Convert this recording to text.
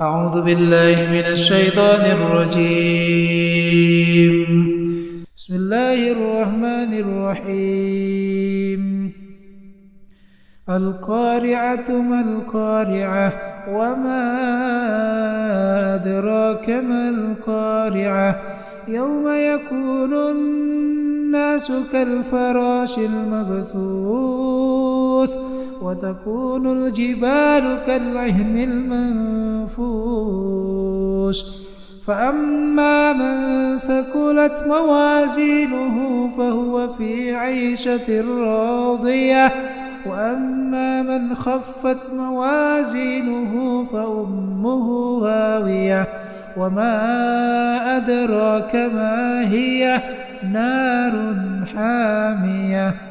أعوذ بالله من الشيطان الرجيم. بسم الله الرحمن الرحيم. القارعة ما القارعة وما أدراك ما القارعة يوم يكون الناس كالفراش المبثوث وتكون الجبال كالعهن المنفوش. فأما من ثقلت موازينه فهو في عيشة راضية. وأما من خفت موازينه فأمه هاوية. وما أدراك ما هي نار حامية.